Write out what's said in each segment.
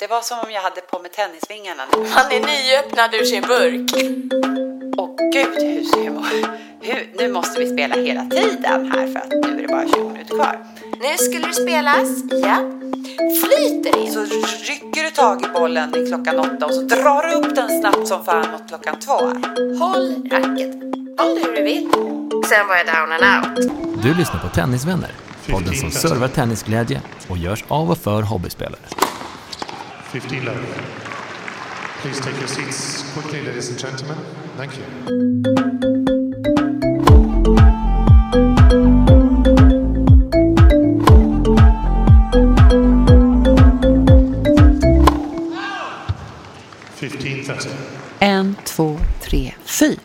Det var som om jag hade på mig tennisvingarna. Han är nyöppnad ur sin burk. Åh gud, hur, hur, hur, nu måste vi spela hela tiden här för att nu är det bara 20 minuter kvar. Nu skulle det spelas, ja. Flyter in. Så rycker du tag i bollen i klockan åtta och så drar du upp den snabbt som fan mot klockan två. Håll racket. Håll hur du vill. Sen var jag down and out. Du lyssnar på Tennisvänner, podden som servar tennisglädje och görs av och för hobbyspelare. 15 love. Please take your seats quickly, ladies and gentlemen. Thank you. En, två, tre, fy.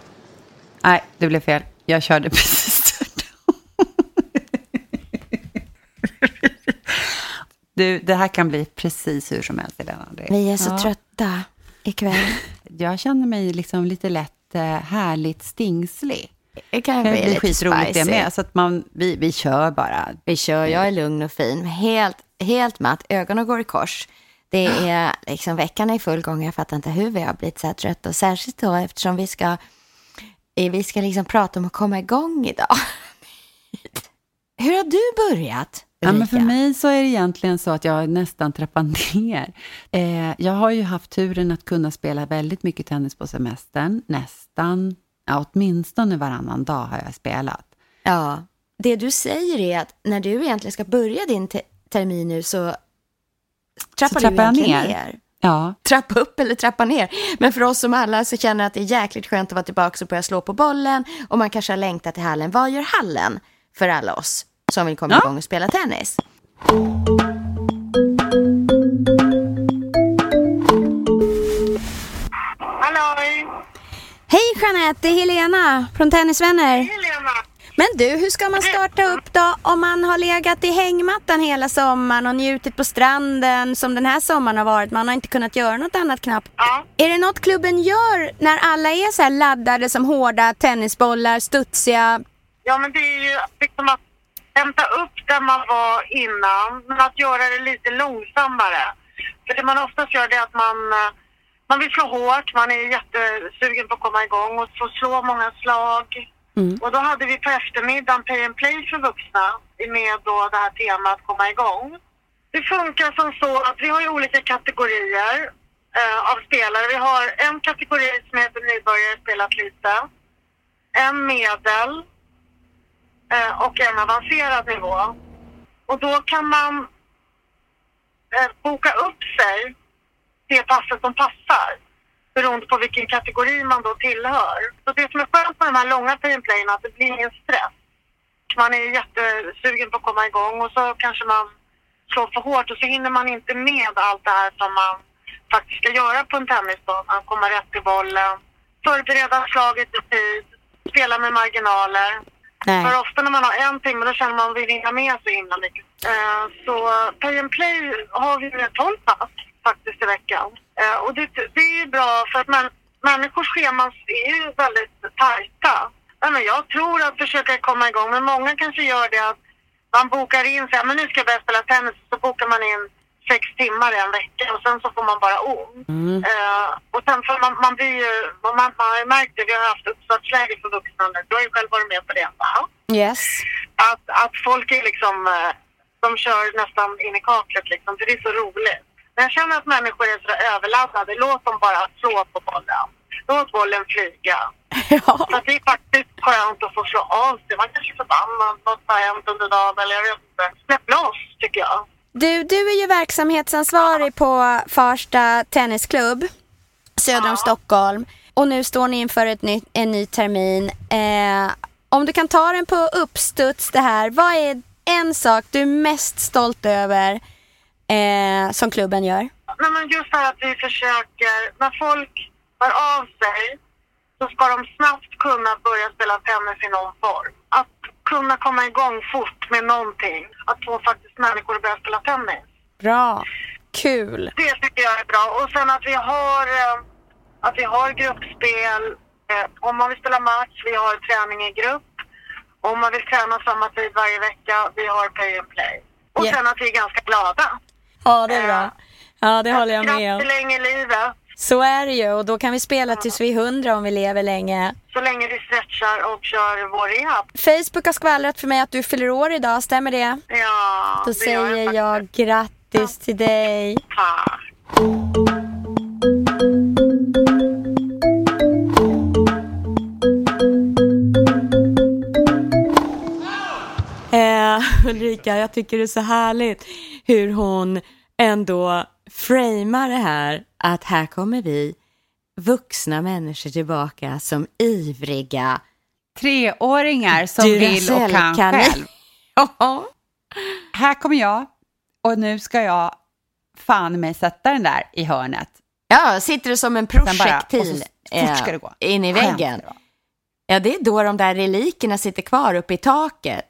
Nej, det blev fel. Jag körde precis Du, det här kan bli precis hur som helst, Helena. Det- Vi är så Ja. trötta ikväll. Jag känner mig liksom lite lätt eh, härligt stingslig. Det kan Det bli blir lite skitroligt det med. Så att man, vi, vi kör bara. Vi kör, jag är lugn och fin. Helt, helt matt, ögonen går i kors. Det är liksom, veckan är i full gång. Jag fattar inte hur vi har blivit så här trötta. Och särskilt då eftersom vi ska, eh, vi ska liksom prata om att komma igång idag. hur har du börjat? Ja, men för mig så är det egentligen så att jag nästan trappar ner. Eh, jag har ju haft turen att kunna spela väldigt mycket tennis på semestern. Nästan, ja, åtminstone varannan dag har jag spelat. Ja, det du säger är att när du egentligen ska börja din te- termin nu så trappar, Så du trappar jag egentligen ner. ner. Ja, Trappa upp eller trappa ner. Men för oss som alla så känner att det är jäkligt skönt att vara tillbaka och börja slå på bollen. Och man kanske har längtat till hallen. Vad gör hallen för alla oss som vill komma Ja. igång och spela tennis? Halloj! Hej Jeanette, det är Helena från Tennisvänner. Helena! Men du, hur ska man starta upp då om man har legat i hängmattan hela sommaren och njutit på stranden som den här sommaren har varit? Man har inte kunnat göra något annat knappt. Ja. Är det något klubben gör när alla är så här laddade som hårda tennisbollar, studsiga? Ja, men det är ju liksom att hämta upp där man var innan, men att göra det lite långsammare. För det man oftast gör det är att man, eh, man vill slå hårt, man är jättesugen på att komma igång och få slå många slag. Och då hade vi på eftermiddagen Pay and Play för vuxna med då det här temat komma igång. Det funkar som så att vi har ju olika kategorier eh, av spelare. Vi har en kategori som heter nybörjare, spelat lite. En medel Eh, och en avancerad nivå. Och då kan man eh, boka upp sig det passet som passar beroende på vilken kategori man då tillhör. Så det som är skönt med de här långa pay är att det blir ingen stress. Man är jättesugen på att komma igång och så kanske man slår för hårt och så hinner man inte med allt det här som man faktiskt ska göra på en tennisbana. Komma rätt i bollen, förbereda slaget i tid, spela med marginaler. Nej. För ofta när man har en timme då känner man att man vill hinna med så himla mycket. Eh, så Pay and Play har vi med 12 pass faktiskt i veckan. Eh, och det, det är ju bra för att man, människors scheman är ju väldigt tajta. Men jag tror att försöka komma igång men många kanske gör det att man bokar in sig, men nu ska jag börja spela tennis så bokar man in sex timmar i en vecka och sen så får man bara ont. Eh, och sen för man, man blir ju, man, man har ju märkt det, vi har haft uppstartsläger för vuxna nu, du har ju själv varit med på det va? Yes. Att, att folk är liksom, eh, de kör nästan in i kaklet liksom, för det är så roligt. Men jag känner att människor är så överladdade, låt dem bara slå på bollen. Låt bollen flyga. Ja. Så det är faktiskt skönt att få slå av sig. Man kanske är förbannad, något har hänt under dagen eller jag vet inte. Släpp loss tycker jag. Du, du är ju verksamhetsansvarig på Farsta Tennisklubb söder om Stockholm. Och nu står ni inför ett nytt, en ny termin. Eh, om du kan ta den på uppstuds det här. Vad är en sak du är mest stolt över eh, som klubben gör? Nej, men just det här att vi försöker, när folk hör av sig så ska de snabbt kunna börja spela tennis i någon form. Att kunna komma igång fort med någonting. Att få faktiskt människor att börja spela tennis. Bra. Kul. Det tycker jag är bra. Och sen att vi har, eh, att vi har gruppspel. Eh, om man vill spela match, vi har träning i grupp. Om man vill träna samma tid varje vecka, vi har pay and play. Och Yeah. sen att vi är ganska glada. Ja, det är bra. Ja, det håller jag med Skratt om. förlänger livet. Så är det ju och då kan vi spela tills vi är hundra om vi lever länge. Så länge vi stretchar och kör vår rehab. Facebook har skvallrat för mig att du fyller år idag, stämmer det? Ja, Då det säger jag faktiskt. grattis till dig. Tack. Eh, Ulrika, jag tycker det är så härligt hur hon ändå framar det här att här kommer vi vuxna människor tillbaka som ivriga Treåringar som vill och kan Duracell-kanin. själv. Ja. Här kommer jag och nu ska jag fan mig sätta den där i hörnet. Ja, sitter du som en bara- projektil så eh, in i väggen. Ja, det är då de där relikerna sitter kvar uppe i taket.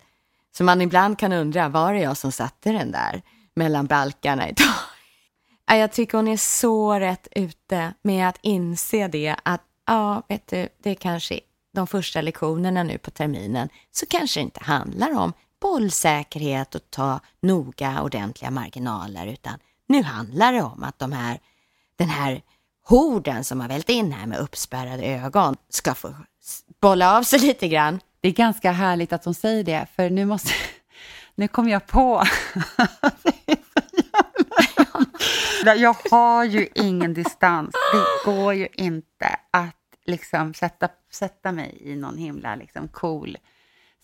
Så man ibland kan undra, var det jag som satte den där mellan balkarna i taket? Jag tycker hon är så rätt ute med att inse det att, ja, vet du, det är kanske de första lektionerna nu på terminen, så kanske det inte handlar om bollsäkerhet och ta noga ordentliga marginaler, utan nu handlar det om att de här, den här horden som har vält in här med uppspärrade ögon ska få bolla av sig lite grann. Det är ganska härligt att hon säger det, för nu måste... Nu kom jag på... Jävla- Jag har ju ingen distans. Det går ju inte att liksom sätta, sätta mig i någon himla liksom cool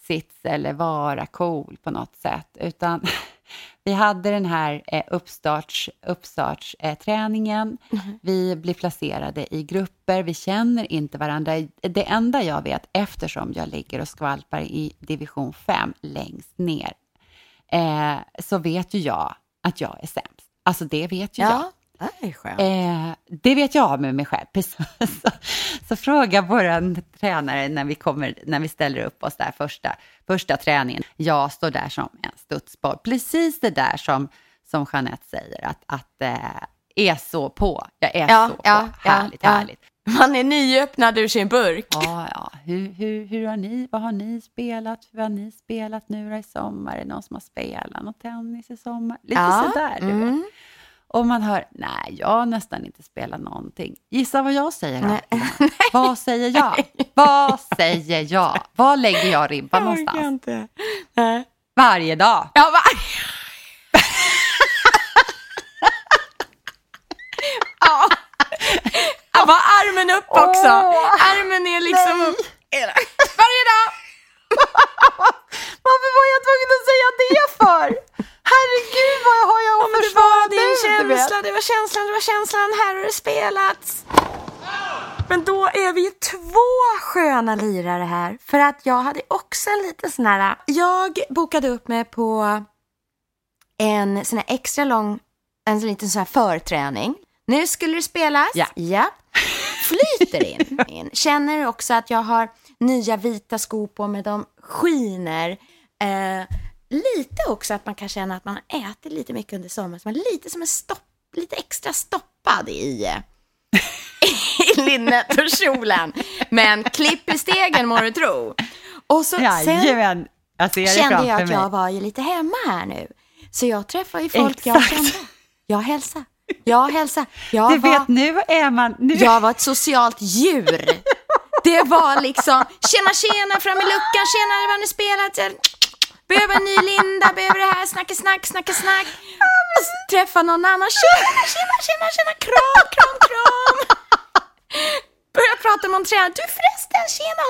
sits eller vara cool på något sätt. Utan vi hade den här eh, uppstarts, uppstartsträningen. Eh, träningen. Vi blir placerade i grupper. Vi känner inte varandra. Det enda jag vet, eftersom jag ligger och skvalpar i division 5 längst ner, eh, så vet ju jag att jag är sämst. Alltså det vet ju jag. Ja, det är skönt. Eh, det vet jag med mig själv. Så, så fråga vår tränare när vi, kommer, när vi ställer upp oss där första, första träningen. Jag står där som en studsboll. Precis det där som, som Jeanette säger, att, att eh, är så på. Jag är Ja, så på. ja, ja, härligt, härligt. Man är nyöppnad ur sin burk. Ja, ja. Hur, hur, hur har ni, vad har ni spelat? Hur har ni spelat nu i sommar? Är det någon som har spelat någon tennis i sommar? Lite Ja, sådär, du vet. mm. Och man hör, nej, jag har nästan inte spelat någonting. Gissa vad jag säger då? Vad säger jag? Vad säger jag? Var lägger jag ribban någonstans? Varje dag. Ja, va? ja. Ja, var armen upp också. Armen är liksom upp. Varje dag. Varför var jag tvungen att säga det för? Herregud, vad har jag att Det försvara var din nu, känsla, det var känslan, det var känslan. Här har det spelats. Men då är vi ju två sköna lirare här. För att jag hade också en liten sån här... Jag bokade upp mig på en sån här extra lång, en liten sån här förträning. Nu skulle det spelas. Ja. ja. Flyter in, in. Känner också att jag har nya vita skor på mig. De skiner. Eh, lite också att man kan känna att man har ätit lite mycket under sommaren. Så man är lite som en stopp, lite extra stoppad i, i linnet och kjolen. Men klipp i stegen må du tro. Och så, sen Jajamän, jag ser det kände jag att mig. jag var ju lite hemma här nu. Så jag träffar ju folk jag Exakt. kände. Jag hälsar. Jag hälsar. Jag Du var, vet, nu är man... Nu... jag var ett socialt djur. Det var liksom, tjena tjena fram i luckan, tjena vad har ni spelat? Behöver en ny linda, behöver det här, snacka snack, snacka snack. Och så träffa någon annan, tjena, tjena, tjena, tjena, kram, kram, kram. Börja prata med en tränare, du förresten, tjena,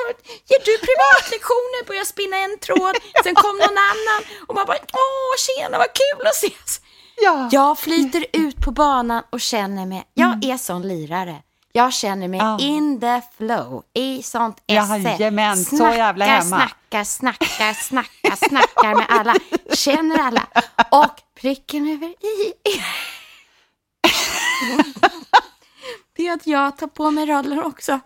ger du privatlektioner? Börja spinna en tråd, sen kom någon annan och man bara, åh tjena, vad kul att ses. Ja. Jag flyter ut på banan och känner mig, jag är sån lirare. Jag känner mig Ja. in the flow, i sånt esse. Jajamän, så jävla hemma. Snackar, snackar, snackar, snackar med alla. Känner alla. Och pricken över i. Det är att jag tar på mig rollen också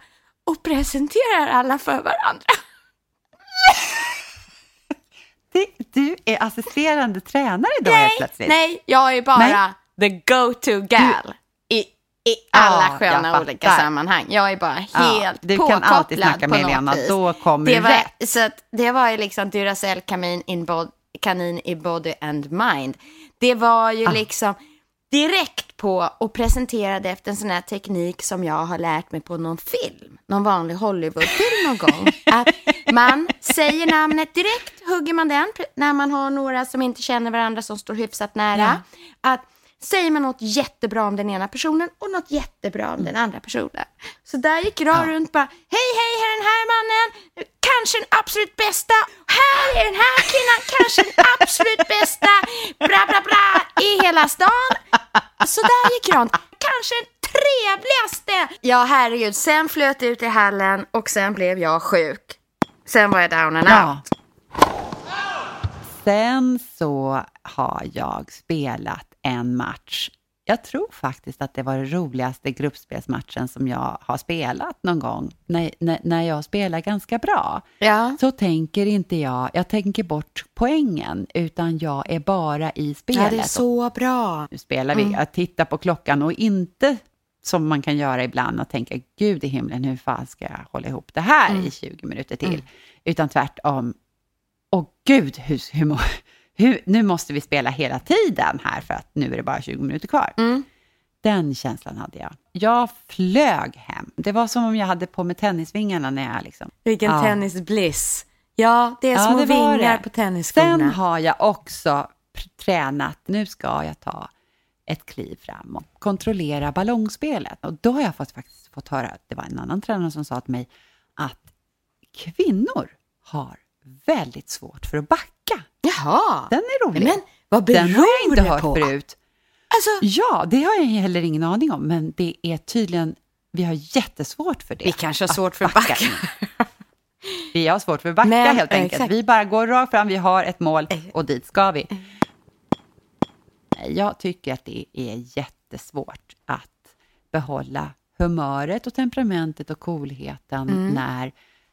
och presenterar alla för varandra. Du är assisterande tränare då helt plötsligt. Nej, jag är bara the go-to gal i, i alla Ja, sköna olika sammanhang. Jag är bara Ja, helt du påkopplad kan alltid snacka med något Lena, vis. då kommer det var, rätt. Så att det var ju liksom Duracell kanin, in bod, kanin i body and mind. Det var Ah. ju liksom direkt på och presenterade efter en sån här teknik som jag har lärt mig på någon film, någon vanlig Hollywoodfilm någon gång. Att man säger namnet direkt, hugger man den när man har några som inte känner varandra som står hyfsat nära. Att säger man något jättebra om den ena personen och något jättebra om den andra personen. Så där gick jag runt bara, hej hej, här är den här mannen, kanske den absolut bästa, här är den här kvinnan, kanske den absolut bästa, bra bra bra, i hela stan. Så där gick jag kanske den trevligaste. Ja herregud, sen flöt ut i hallen och sen blev jag sjuk. Sen var jag down and out. Ja. Sen så har jag spelat en match. Jag tror faktiskt att det var den roligaste gruppspelsmatchen som jag har spelat någon gång. När, när, när jag spelar ganska bra. Ja. Så tänker inte jag, jag tänker bort poängen, utan jag är bara i spelet. Ja, det är så bra. Nu spelar vi, jag tittar på klockan och inte som man kan göra ibland och tänka, gud i himlen, hur fan ska jag hålla ihop det här i 20 minuter till? Utan tvärtom, åh gud, hur, hur, hur, nu måste vi spela hela tiden här för att nu är det bara 20 minuter kvar. Den känslan hade jag. Jag flög hem. Det var som om jag hade på mig tennisvingarna när jag liksom... Vilken Ja. tennisbliss. Ja, det är Ja, små det vingar det. på tennisskorna. Sen har jag också tränat, nu ska jag ta ett kliv framåt, kontrollera ballongspelet. Och då har jag fått, faktiskt fått höra, det var en annan tränare som sa till mig, att kvinnor har väldigt svårt för att backa. Jaha. Den är rolig. Men vad beror Den har jag inte hört på? förut. Alltså, Ja, det har jag heller ingen aning om, men det är tydligen, vi har jättesvårt för det. vi kanske har svårt för att backa. Vi har svårt för att backa Men, helt enkelt. exakt. Vi bara går rakt fram, vi har ett mål och dit ska vi. Jag tycker att det är jättesvårt att behålla humöret och temperamentet och coolheten Mm. när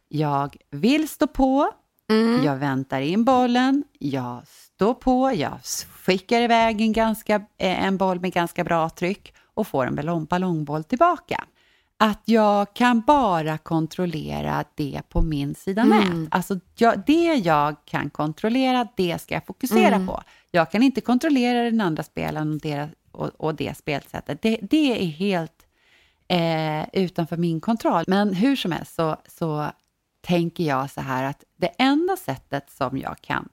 jag vill stå på, Mm. jag väntar in bollen, jag står på, jag skickar iväg en, ganska, eh, en boll med ganska bra tryck och får en ballong, ballongboll tillbaka. Att jag kan bara kontrollera det på min sida nät. Alltså jag, det jag kan kontrollera, det ska jag fokusera på. Jag kan inte kontrollera den andra spelaren och, deras, och, och det spelsättet. Det, det är helt eh, utanför min kontroll. Men hur som helst så, så tänker jag så här att det enda sättet som jag kan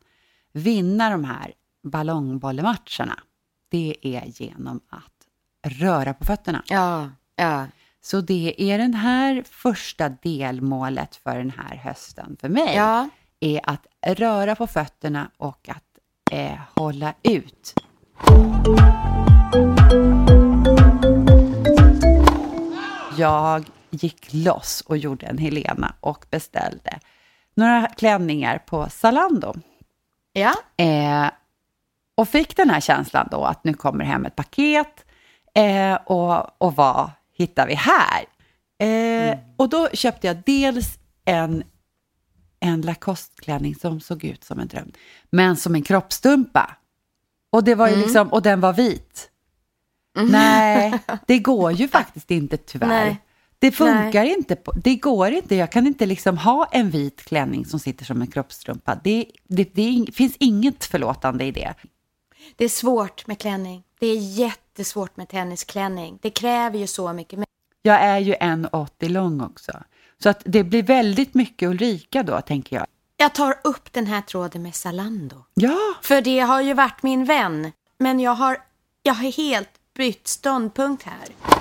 vinna de här ballongbollematcherna, det är genom att röra på fötterna. Ja, ja. Så det är den här första delmålet för den här hösten för mig. Ja. Är att röra på fötterna och att eh, hålla ut. Jag gick loss och gjorde en Helena och beställde några klänningar på Zalando. Ja. Eh, och fick den här känslan då att nu kommer hem ett paket eh, och, och vad hittar vi här? Eh, Och då köpte jag dels en, en Lacoste-klänning som såg ut som en dröm, men som en kroppstumpa. Och, det var ju liksom, och den var vit. Nej, det går ju faktiskt inte tyvärr. Nej. Det funkar inte. På, det går inte. Jag kan inte liksom ha en vit klänning som sitter som en kroppstrumpa. Det, det, det finns inget förlåtande i det. Det är svårt med klänning. Det är jättesvårt med tennisklänning. Det kräver ju så mycket. Jag är ju 1,80 lång också. Så att det blir väldigt mycket Ulrika då, tänker jag. Jag tar upp den här tråden med Zalando. Ja, För det har ju varit min vän. Men jag har, jag har helt bytt ståndpunkt här.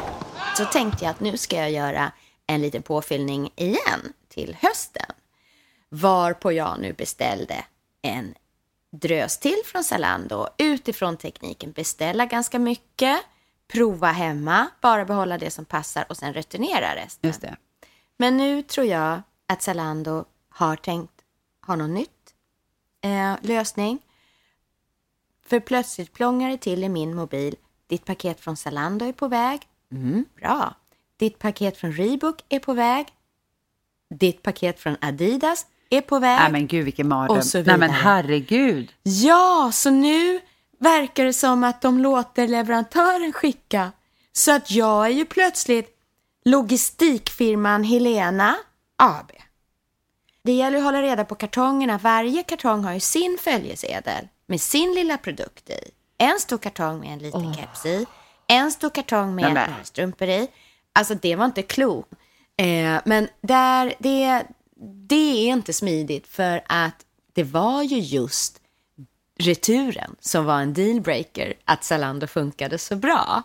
Så tänkte jag att nu ska jag göra en liten påfyllning igen till hösten. Varpå jag nu beställde en drös till från Zalando. Utifrån tekniken beställa ganska mycket. prova hemma, bara behålla det som passar och sen returnera resten. Just det. Men nu tror jag att Zalando har tänkt ha något nytt eh, lösning. För plötsligt plångar det till i min mobil. Ditt paket från Zalando är på väg. Mm, bra. Ditt paket från Reebok är på väg. Ditt paket från Adidas är på väg. Nej men gud vilken mardröm. Och så Nej men herregud. Ja, så nu verkar det som att de låter leverantören skicka. Så att jag är ju plötsligt logistikfirman Helena AB. Det gäller att hålla reda på kartongerna. Varje kartong har ju sin följesedel med sin lilla produkt i. En stor kartong med en liten keps i. En stor kartong med örstrumpor i. Alltså det var inte klokt. Eh, men där, det, det är inte smidigt för att det var ju just returen som var en dealbreaker att Zalando funkade så bra.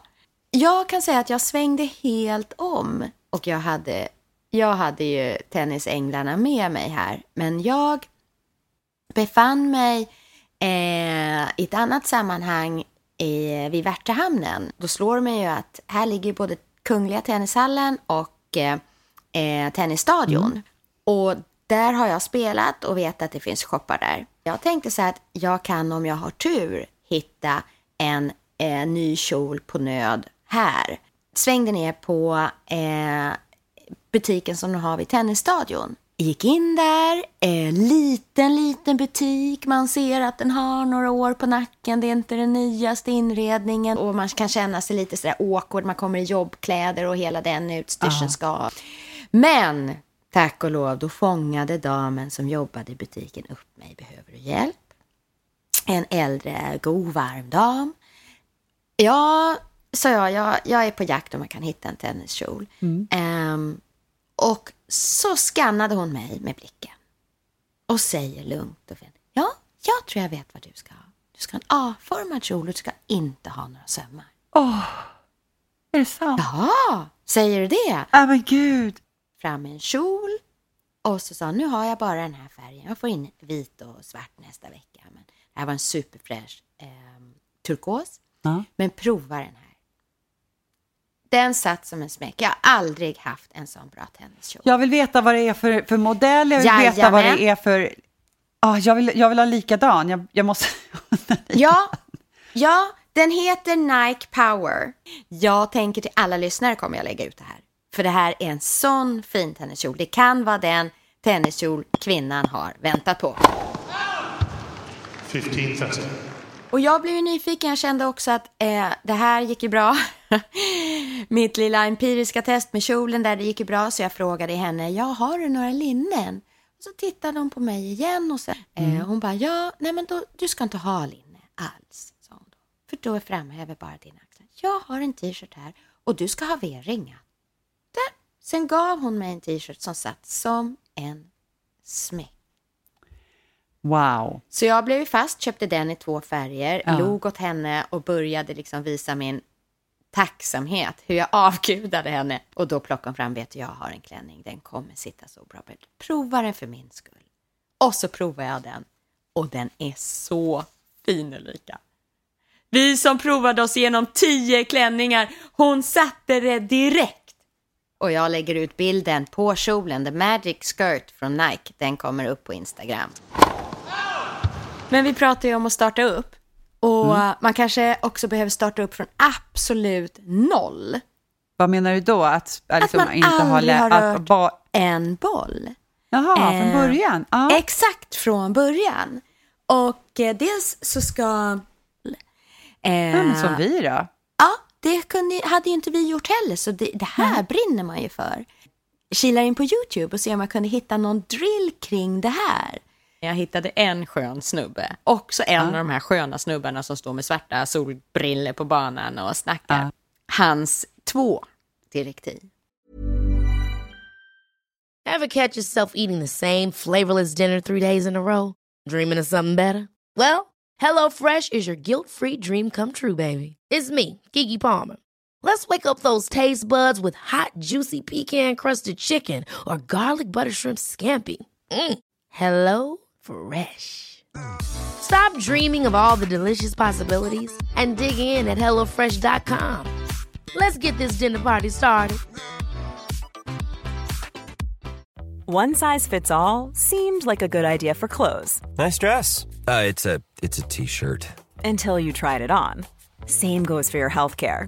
Jag kan säga att jag svängde helt om och jag hade, jag hade ju tennisänglarna med mig här, men jag befann mig eh, i ett annat sammanhang i, vid Värtahamnen. Då slår det mig ju att här ligger både Kungliga Tennishallen och eh, eh, Tennisstadion. Och där har jag spelat och vet att det finns shoppar där. Jag tänkte så här att jag kan om jag har tur hitta en eh, ny kjol på nöd här. Svängde ner på eh, butiken som de har vid tennisstadion. Gick in där, eh, liten, liten butik. Man ser att den har några år på nacken. Det är inte den nyaste inredningen och man kan känna sig lite sådär awkward. Man kommer i jobbkläder och hela den utstyrseln ska. Men tack och lov, då fångade damen som jobbade i butiken upp mig. Behöver du hjälp? En äldre, god, varm dam. Ja, sa jag, jag, jag är på jakt om jag kan hitta en tenniskjol. Ehm, och så skannade hon mig med blicken och säger lugnt och fint. Ja, jag tror jag vet vad du ska ha. Du ska ha en A-formad kjol och du ska inte ha några sömmar. Är det sant? Ja, säger du det? Nej men gud. Fram med en kjol och så sa hon, nu har jag bara den här färgen. Jag får in vit och svart nästa vecka. Men det här var en superfräsch eh, turkos. Ja. Men prova den här. Den satt som en smäck. Jag har aldrig haft en sån bra tenniskjol. Jag vill veta vad det är för, för modell, jag vill veta vad Jajamän. det är för... Ah, jag, vill, jag vill ha likadan, jag, jag måste... Ja, ja, den heter Nike Power. Jag tänker till alla lyssnare kommer jag lägga ut det här. För det här är en sån fin tenniskjol. Det kan vara den tenniskjol kvinnan har väntat på. 15.30. Och jag blev ju nyfiken. Jag kände också att eh, det här gick ju bra. Mitt lilla empiriska test med kjolen där, det gick ju bra. Så jag frågade henne, ja, har du några linnen? Och så tittade hon på mig igen och så, eh, hon bara, ja, nej men då, du ska inte ha linne alls, sa hon då. För då framhäver bara dina axlar. Jag har en t-shirt här och du ska ha V-ringar. Där. Sen gav hon mig en t-shirt som satt som en smäck. Wow. Så jag blev fast, köpte den i två färger, Ja. log åt henne och började liksom visa min tacksamhet, hur jag avgudade henne. Och då plockade hon fram, vet du, jag har en klänning, den kommer sitta så bra. Prova den för min skull. Och så provar jag den och den är så fin Ulrika. Vi som provade oss igenom tio klänningar, hon satte det direkt. Och jag lägger ut bilden på kjolen, The Magic Skirt från Nike. Den kommer upp på Instagram. Men vi pratar ju om att starta upp. Och man kanske också behöver starta upp från absolut noll. Vad menar du då? Att, att, liksom man inte har, aldrig har att rört ba- en boll. Jaha, från Eh, början? Ja. Exakt från början. Och eh, dels så ska... Eh, Mm, som vi då? Ja, det kunde, hade ju inte vi gjort heller, så det, det här brinner man ju för. Kilar in på YouTube och ser om jag kunde hitta någon drill kring det här. Jag hittade en skön snubbe, också en av de här sköna snubbarna som står med svarta solbriller på banan och snackar. Hans två direktiv. Ever catch yourself eating the same flavorless dinner three days in a row? Dreaming of something better? Well, HelloFresh is your guilt-free dream come true, baby. It's me, Kiki Palmer. Let's wake up those taste buds with hot, juicy pecan-crusted chicken or garlic butter shrimp scampi. Mm. Hello Fresh. Stop dreaming of all the delicious possibilities and dig in at HelloFresh.com. Let's get this dinner party started. One size fits all seemed like a good idea for clothes Nice dress. Uh, it's a it's a t-shirt. until you tried it on. Same goes for your healthcare.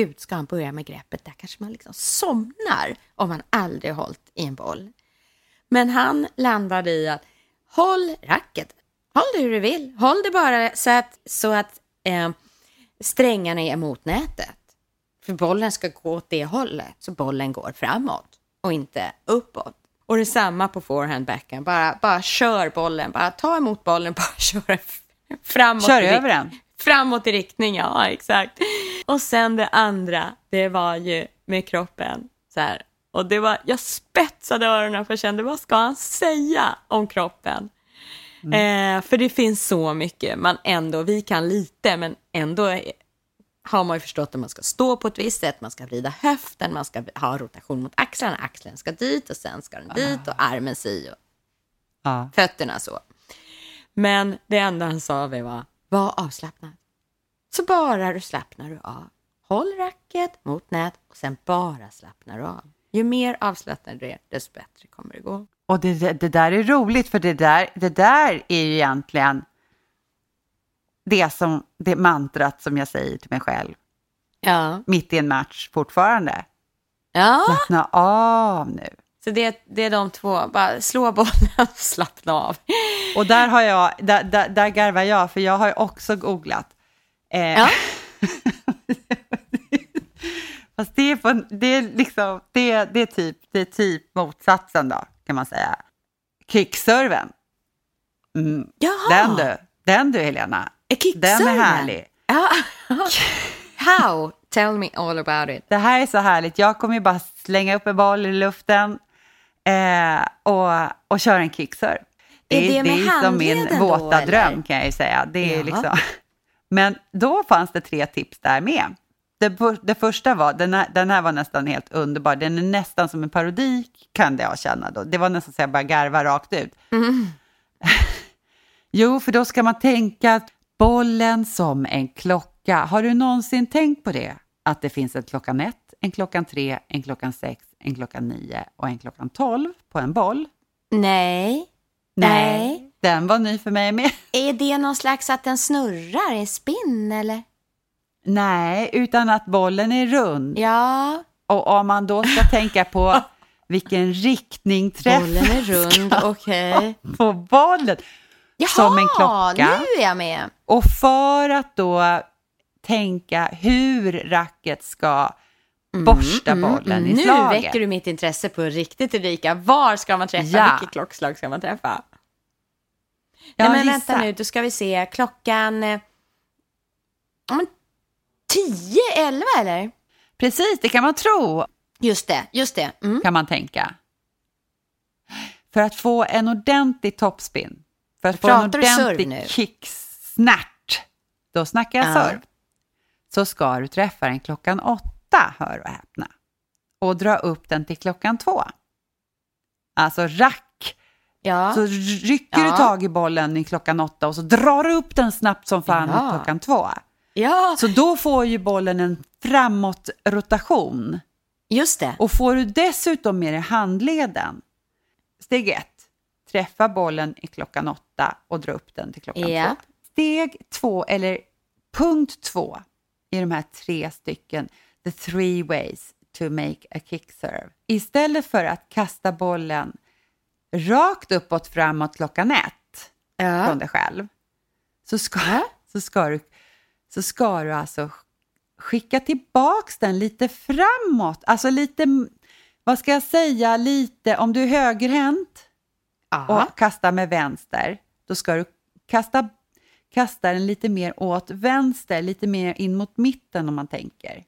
gud, ska han börja med greppet? Där kanske man liksom somnar om man aldrig hållit i en boll. Men han landade i att håll racket, håll det hur du vill, håll det bara så att, så att eh, strängarna är mot nätet. För bollen ska gå åt det hållet, så bollen går framåt och inte uppåt. Och detsamma på forehand backhand, bara, bara kör bollen, bara ta emot bollen, bara kör framåt. Kör över den. Framåt i riktning, ja exakt. Och sen det andra, det var ju med kroppen. Så här. Och det var, jag spetsade öronen för jag kände, vad ska han säga om kroppen? Eh, för det finns så mycket, man ändå, vi kan lite, men ändå har man ju förstått att man ska stå på ett visst sätt, man ska vrida höften, man ska ha rotation mot axlarna, axeln ska dit och sen ska den dit och armen si och Ja. fötterna så. Men det enda han sa var, var avslappnad. Så bara du slappnar du av. Håll racket mot nät och sen bara slappnar du av. Ju mer avslappnad du är, desto bättre kommer det gå. Och det, det, där är roligt, för det där, det där är ju egentligen det, som, det mantrat som jag säger till mig själv Ja. mitt i en match fortfarande. Ja, Slappna av nu. Så det, det är de två. Bara slå bollen slappna av. Och där, har jag, där, där, där garvar jag, för jag har också googlat. Eh, Ja. Fast det är, på, det är liksom, det, det, är typ, det är typ motsatsen då, kan man säga. Kickserven. Mm. Den du, den du Helena. Den är härlig. Ja. How? Tell me all about it. Det här är så härligt. Jag kommer ju bara slänga upp en boll i luften eh, och, och köra en kickserve. Är det det är som min då, våta eller? dröm kan jag ju säga. Det är Ja. liksom. Men då fanns det tre tips där med. Det, det första var, den här, den här var nästan helt underbar. Den är nästan som en parodi kan jag känna då. Det var nästan så jag bara garva rakt ut. Jo, för då ska man tänka bollen som en klocka. Har du någonsin tänkt på det? Att det finns en klockan ett, en klockan tre, en klockan sex, en klockan nio och en klockan tolv på en boll? Nej. Nej. Den var ny för mig med. Är det någon slags att den snurrar, en spinn eller? Nej, utan att bollen är rund. Ja, Och om man då ska tänka på vilken riktning träffar bollen är rund, okej. på bollen. Jaha, Som en klocka. nu är jag med. Och för att då tänka hur racket ska borsta bollen i Mm, nu slaget. väcker du mitt intresse på riktigt Ulrika. Var ska man träffa? Ja. Vilket klockslag ska man träffa? Ja, Nej, men gissa. vänta nu, då ska vi se. Klockan... eh, ja, men 10, 11 eller? Precis, det kan man tro, Just det, just det. Mm. kan man tänka. För att få en ordentlig topspin, för att få en Pratar du serve ordentlig nu? kicksnärt, då snackar jag Ja. serve, så ska du träffa den klockan åtta, hör och häpna, och dra upp den till klockan två. Alltså rack, Ja. så rycker Ja. du tag i bollen i klockan åtta och så drar du upp den snabbt som fan Ja. klockan två. ja, Så då får ju bollen en framåtrotation. just det. Och får du dessutom med dig handleden, steg ett, träffa bollen i klockan åtta och dra upp den till klockan Ja. två. Steg två, eller punkt två i de här tre stycken, the three ways to make a kick serve. Istället för att kasta bollen rakt uppåt framåt klockan ett Ja. från dig själv, så ska, så ska, du, så ska du alltså skicka tillbaks den lite framåt. Alltså lite, vad ska jag säga, lite, om du är högerhänt Ja. och kastar med vänster, då ska du kasta, kasta den lite mer åt vänster, lite mer in mot mitten om man tänker.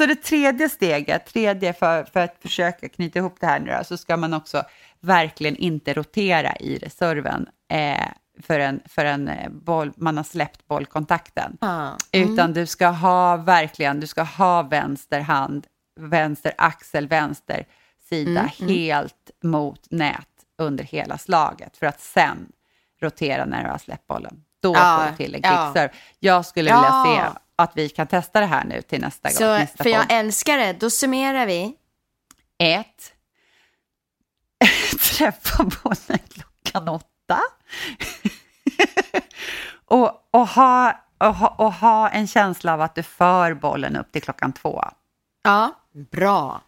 Så det tredje steget, tredje för, för att försöka knyta ihop det här nu då, så ska man också verkligen inte rotera i reserven eh, förrän, förrän eh, boll, man har släppt bollkontakten. Mm. Utan du ska ha verkligen, du ska ha vänster hand, vänster axel, vänster sida Mm, mm. helt mot nät under hela slaget för att sen rotera när du har släppt bollen. Då Ja, får du till en kickserve. Jag skulle Ja. vilja se att vi kan testa det här nu till nästa gång. Så, nästa för jag podd. älskar det. Då summerar vi. Ett. Träffa bollen klockan åtta. och, och, ha, och, ha, och ha en känsla av att du för bollen upp till klockan två. Ja, bra.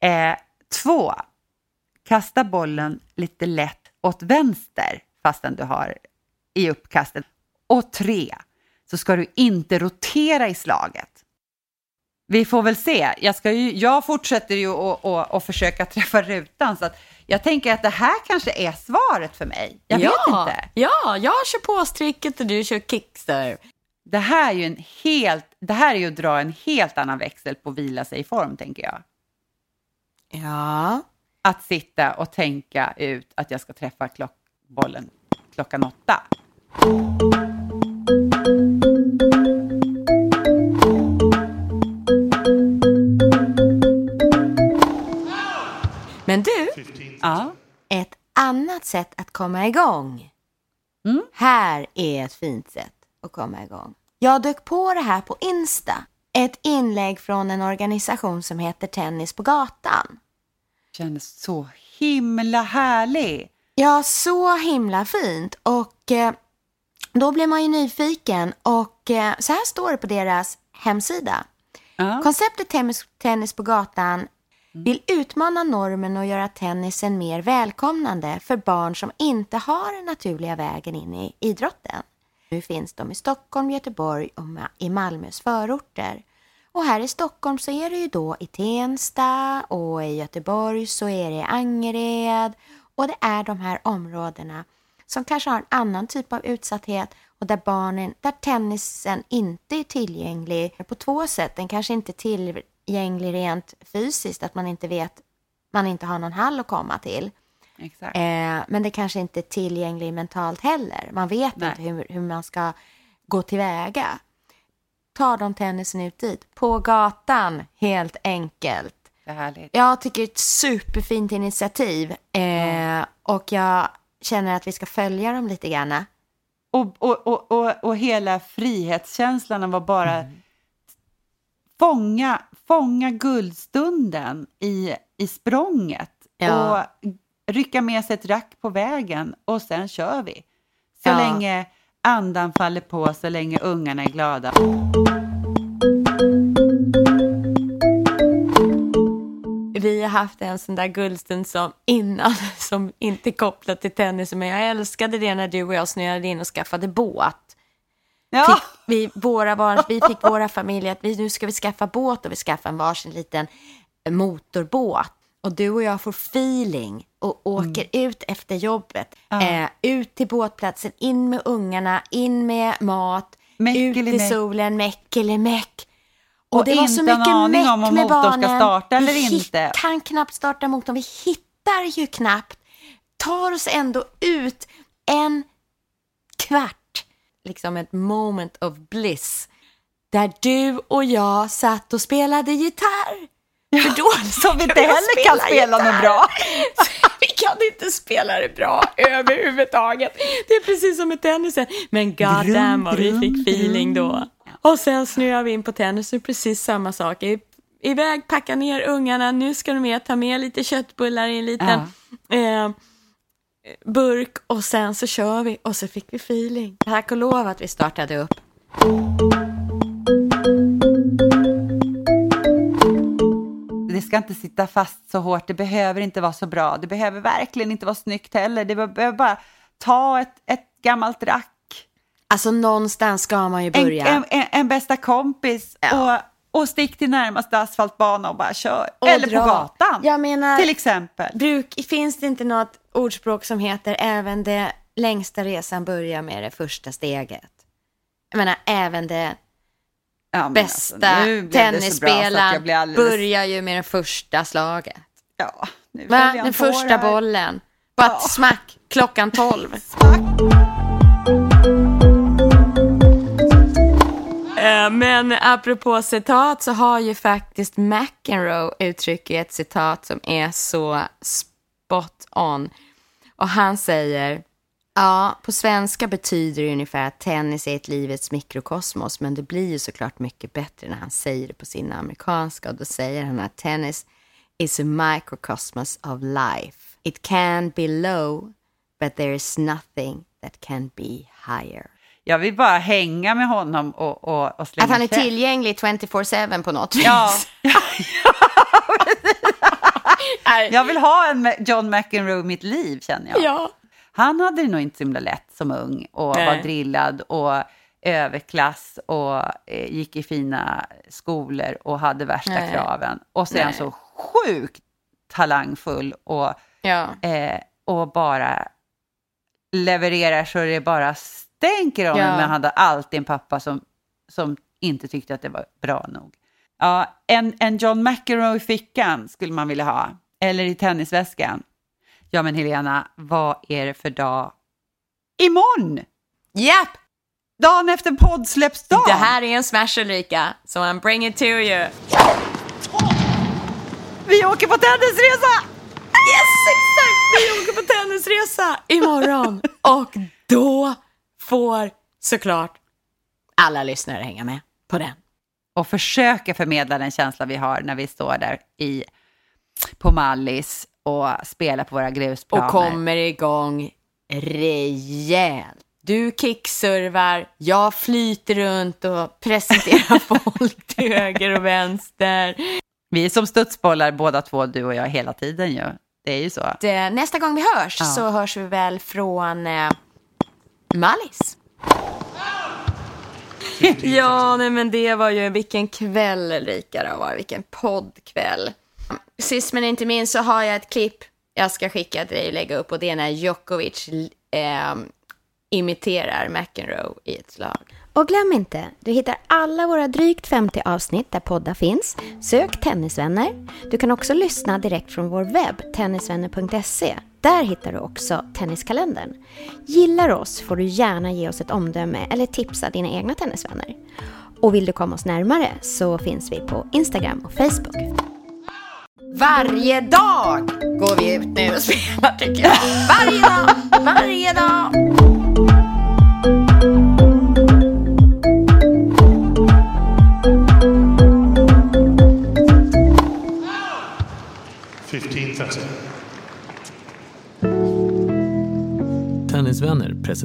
Eh, två. Kasta bollen lite lätt åt vänster fastän du har i uppkastet. Och tre. Så ska du inte rotera i slaget. Vi får väl se. Jag, ska ju, jag fortsätter ju att att- att försöka träffa rutan så att jag tänker att det här kanske är svaret för mig. Jag vet ja. inte. Ja, jag kör påstricket och du kör kickserve. Det här är ju en helt, det här är ju att dra en helt annan växel på vila sig i form tänker jag. Ja. Att sitta och tänka ut att jag ska träffa klock, bollen klockan åtta. Men du, Ja. ett annat sätt att komma igång. Mm. Här är ett fint sätt att komma igång. Jag dök på det här på Insta. Ett inlägg från en organisation som heter Tennis på gatan. Kändes så himla härlig. Ja, så himla fint. Och eh, då blir man ju nyfiken och eh, så här står det på deras hemsida. Ja. Konceptet tennis, tennis på gatan Mm. vill utmana normen och göra tennisen mer välkomnande för barn som inte har den naturliga vägen in i idrotten. Nu finns de i Stockholm, Göteborg och i Malmös förorter. Och här i Stockholm så är det ju då i Tensta och i Göteborg så är det i Angered och det är de här områdena som kanske har en annan typ av utsatthet och där barnen, där tennisen inte är tillgänglig på två sätt. Den kanske inte är tillgänglig rent fysiskt, att man inte vet, man inte har någon hall att komma till. Exakt. Eh, men det kanske inte är tillgänglig mentalt heller. Man vet Nej. inte hur, hur man ska gå tillväga. Tar de tennisen ut dit? På gatan, helt enkelt. Jag tycker det är ett superfint initiativ eh, och jag känner att vi ska följa dem lite grann. Och, och, och, och, och hela frihetskänslan var bara fånga, fånga guldstunden i, i språnget Ja. och rycka med sig ett rack på vägen och sen kör vi. Så Ja. länge andan faller på, så länge ungarna är glada. Vi har haft en sån där guldstund som innan, som inte är kopplat till tennis, men jag älskade det när du och jag snöade in och skaffade båt. Ja, Fick vi, våra barn, vi fick våra familjer att vi, nu ska vi skaffa båt och vi skaffar en varsin liten motorbåt. Och du och jag får feeling och åker ut efter jobbet. Eh, ut till båtplatsen, in med ungarna, in med mat, ut i Mäckelimäck. solen, meckelemäck. Och, Och det var så mycket meck om om med motorn ska barnen. starta eller vi inte. Vi kan knappt starta motorn, vi hittar ju knappt. Tar oss ändå ut en kvart, liksom ett moment of bliss, där du och jag satt och spelade gitarr. För då som vi inte heller kan spela något bra. vi kan inte spela det bra överhuvudtaget. Det är precis som med tennisen. Men god damn vad vi fick feeling då. Och sen snöade vi in på tennisen, precis samma sak. I, iväg, packa ner ungarna, nu ska de med, ta med lite köttbullar i en liten eh, burk och sen så kör vi och så fick vi feeling. Tack och lov att vi startade upp. Det ska inte sitta fast så hårt, det behöver inte vara så bra, det behöver verkligen inte vara snyggt heller, det behöver bara ta ett, ett gammalt rack, Alltså någonstans ska man ju börja. en, en, en bästa kompis Ja. och, och stick till närmaste asfaltbana och bara kör. Och Eller dra. på gatan, Jag menar, till exempel. bruk, finns det inte något ordspråk som heter även det längsta resan börjar med det första steget? Jag menar, även det Ja, men bästa alltså, tennisspelaren alldeles- börjar ju med det första slaget. Ja, nu Den det första bollen. Bara smack, klockan tolv. Eh, Eh, men apropå citat så har ju faktiskt McEnroe uttryckt ett citat som är så spot on. Och han säger, ja, på svenska betyder det ungefär att tennis är ett livets mikrokosmos, men det blir ju såklart mycket bättre när han säger det på sin amerikanska. Och då säger han att tennis is a microcosmos of life. It can be low, but there is nothing that can be higher. Jag vill bara hänga med honom och, och, och slänga Att han är käft. tillgänglig 24-7 på något vis. Ja. jag vill ha en John McEnroe i mitt liv känner jag. Ja. Han hade det nog inte så himla lätt som ung och Nej. var drillad och överklass och eh, gick i fina skolor och hade värsta Nej. kraven. Och så är han så sjukt talangfull och, Ja. eh, och bara levererar så det bara stänker om Ja. Men han hade alltid en pappa som, som inte tyckte att det var bra nog. Ja, en, en John McEnroe i fickan skulle man vilja ha. Eller i tennisväskan. Ja men Helena, vad är det för dag? Imorgon! Japp! Dagen efter poddsläppsdagen! Det här är en smash Ulrika, so I'm bringing it to you. Vi åker på tennisresa! Yes, exakt! Vi åker på tennisresa imorgon. Och då får såklart alla lyssnare hänga med på den. Och försöka förmedla den känsla vi har när vi står där i, på Mallis och spelar på våra grusplaner. Och kommer igång rejält. Du kickservar, jag flyter runt och presenterar folk till höger och vänster. Vi är som studsbollar båda två, du och jag, hela tiden ju. Det är ju så. Det, nästa gång vi hörs Ja. så hörs vi väl från eh, Mallis. ja, nej, men det var ju vilken kväll Ulrika det var, vilken poddkväll. Sist men inte minst så har jag ett klipp jag ska skicka till dig och lägga upp och det är när Djokovic eh, imiterar McEnroe i ett slag. Och glöm inte, du hittar alla våra drygt 50 avsnitt där poddar finns. Sök Tennisvänner. Du kan också lyssna direkt från vår webb, tennisvänner.se. Där hittar du också Tenniskalendern. Gillar du oss får du gärna ge oss ett omdöme eller tipsa dina egna tennisvänner. Och vill du komma oss närmare så finns vi på Instagram och Facebook. Varje dag går vi ut nu och spelar tycker jag. Varje dag, varje dag.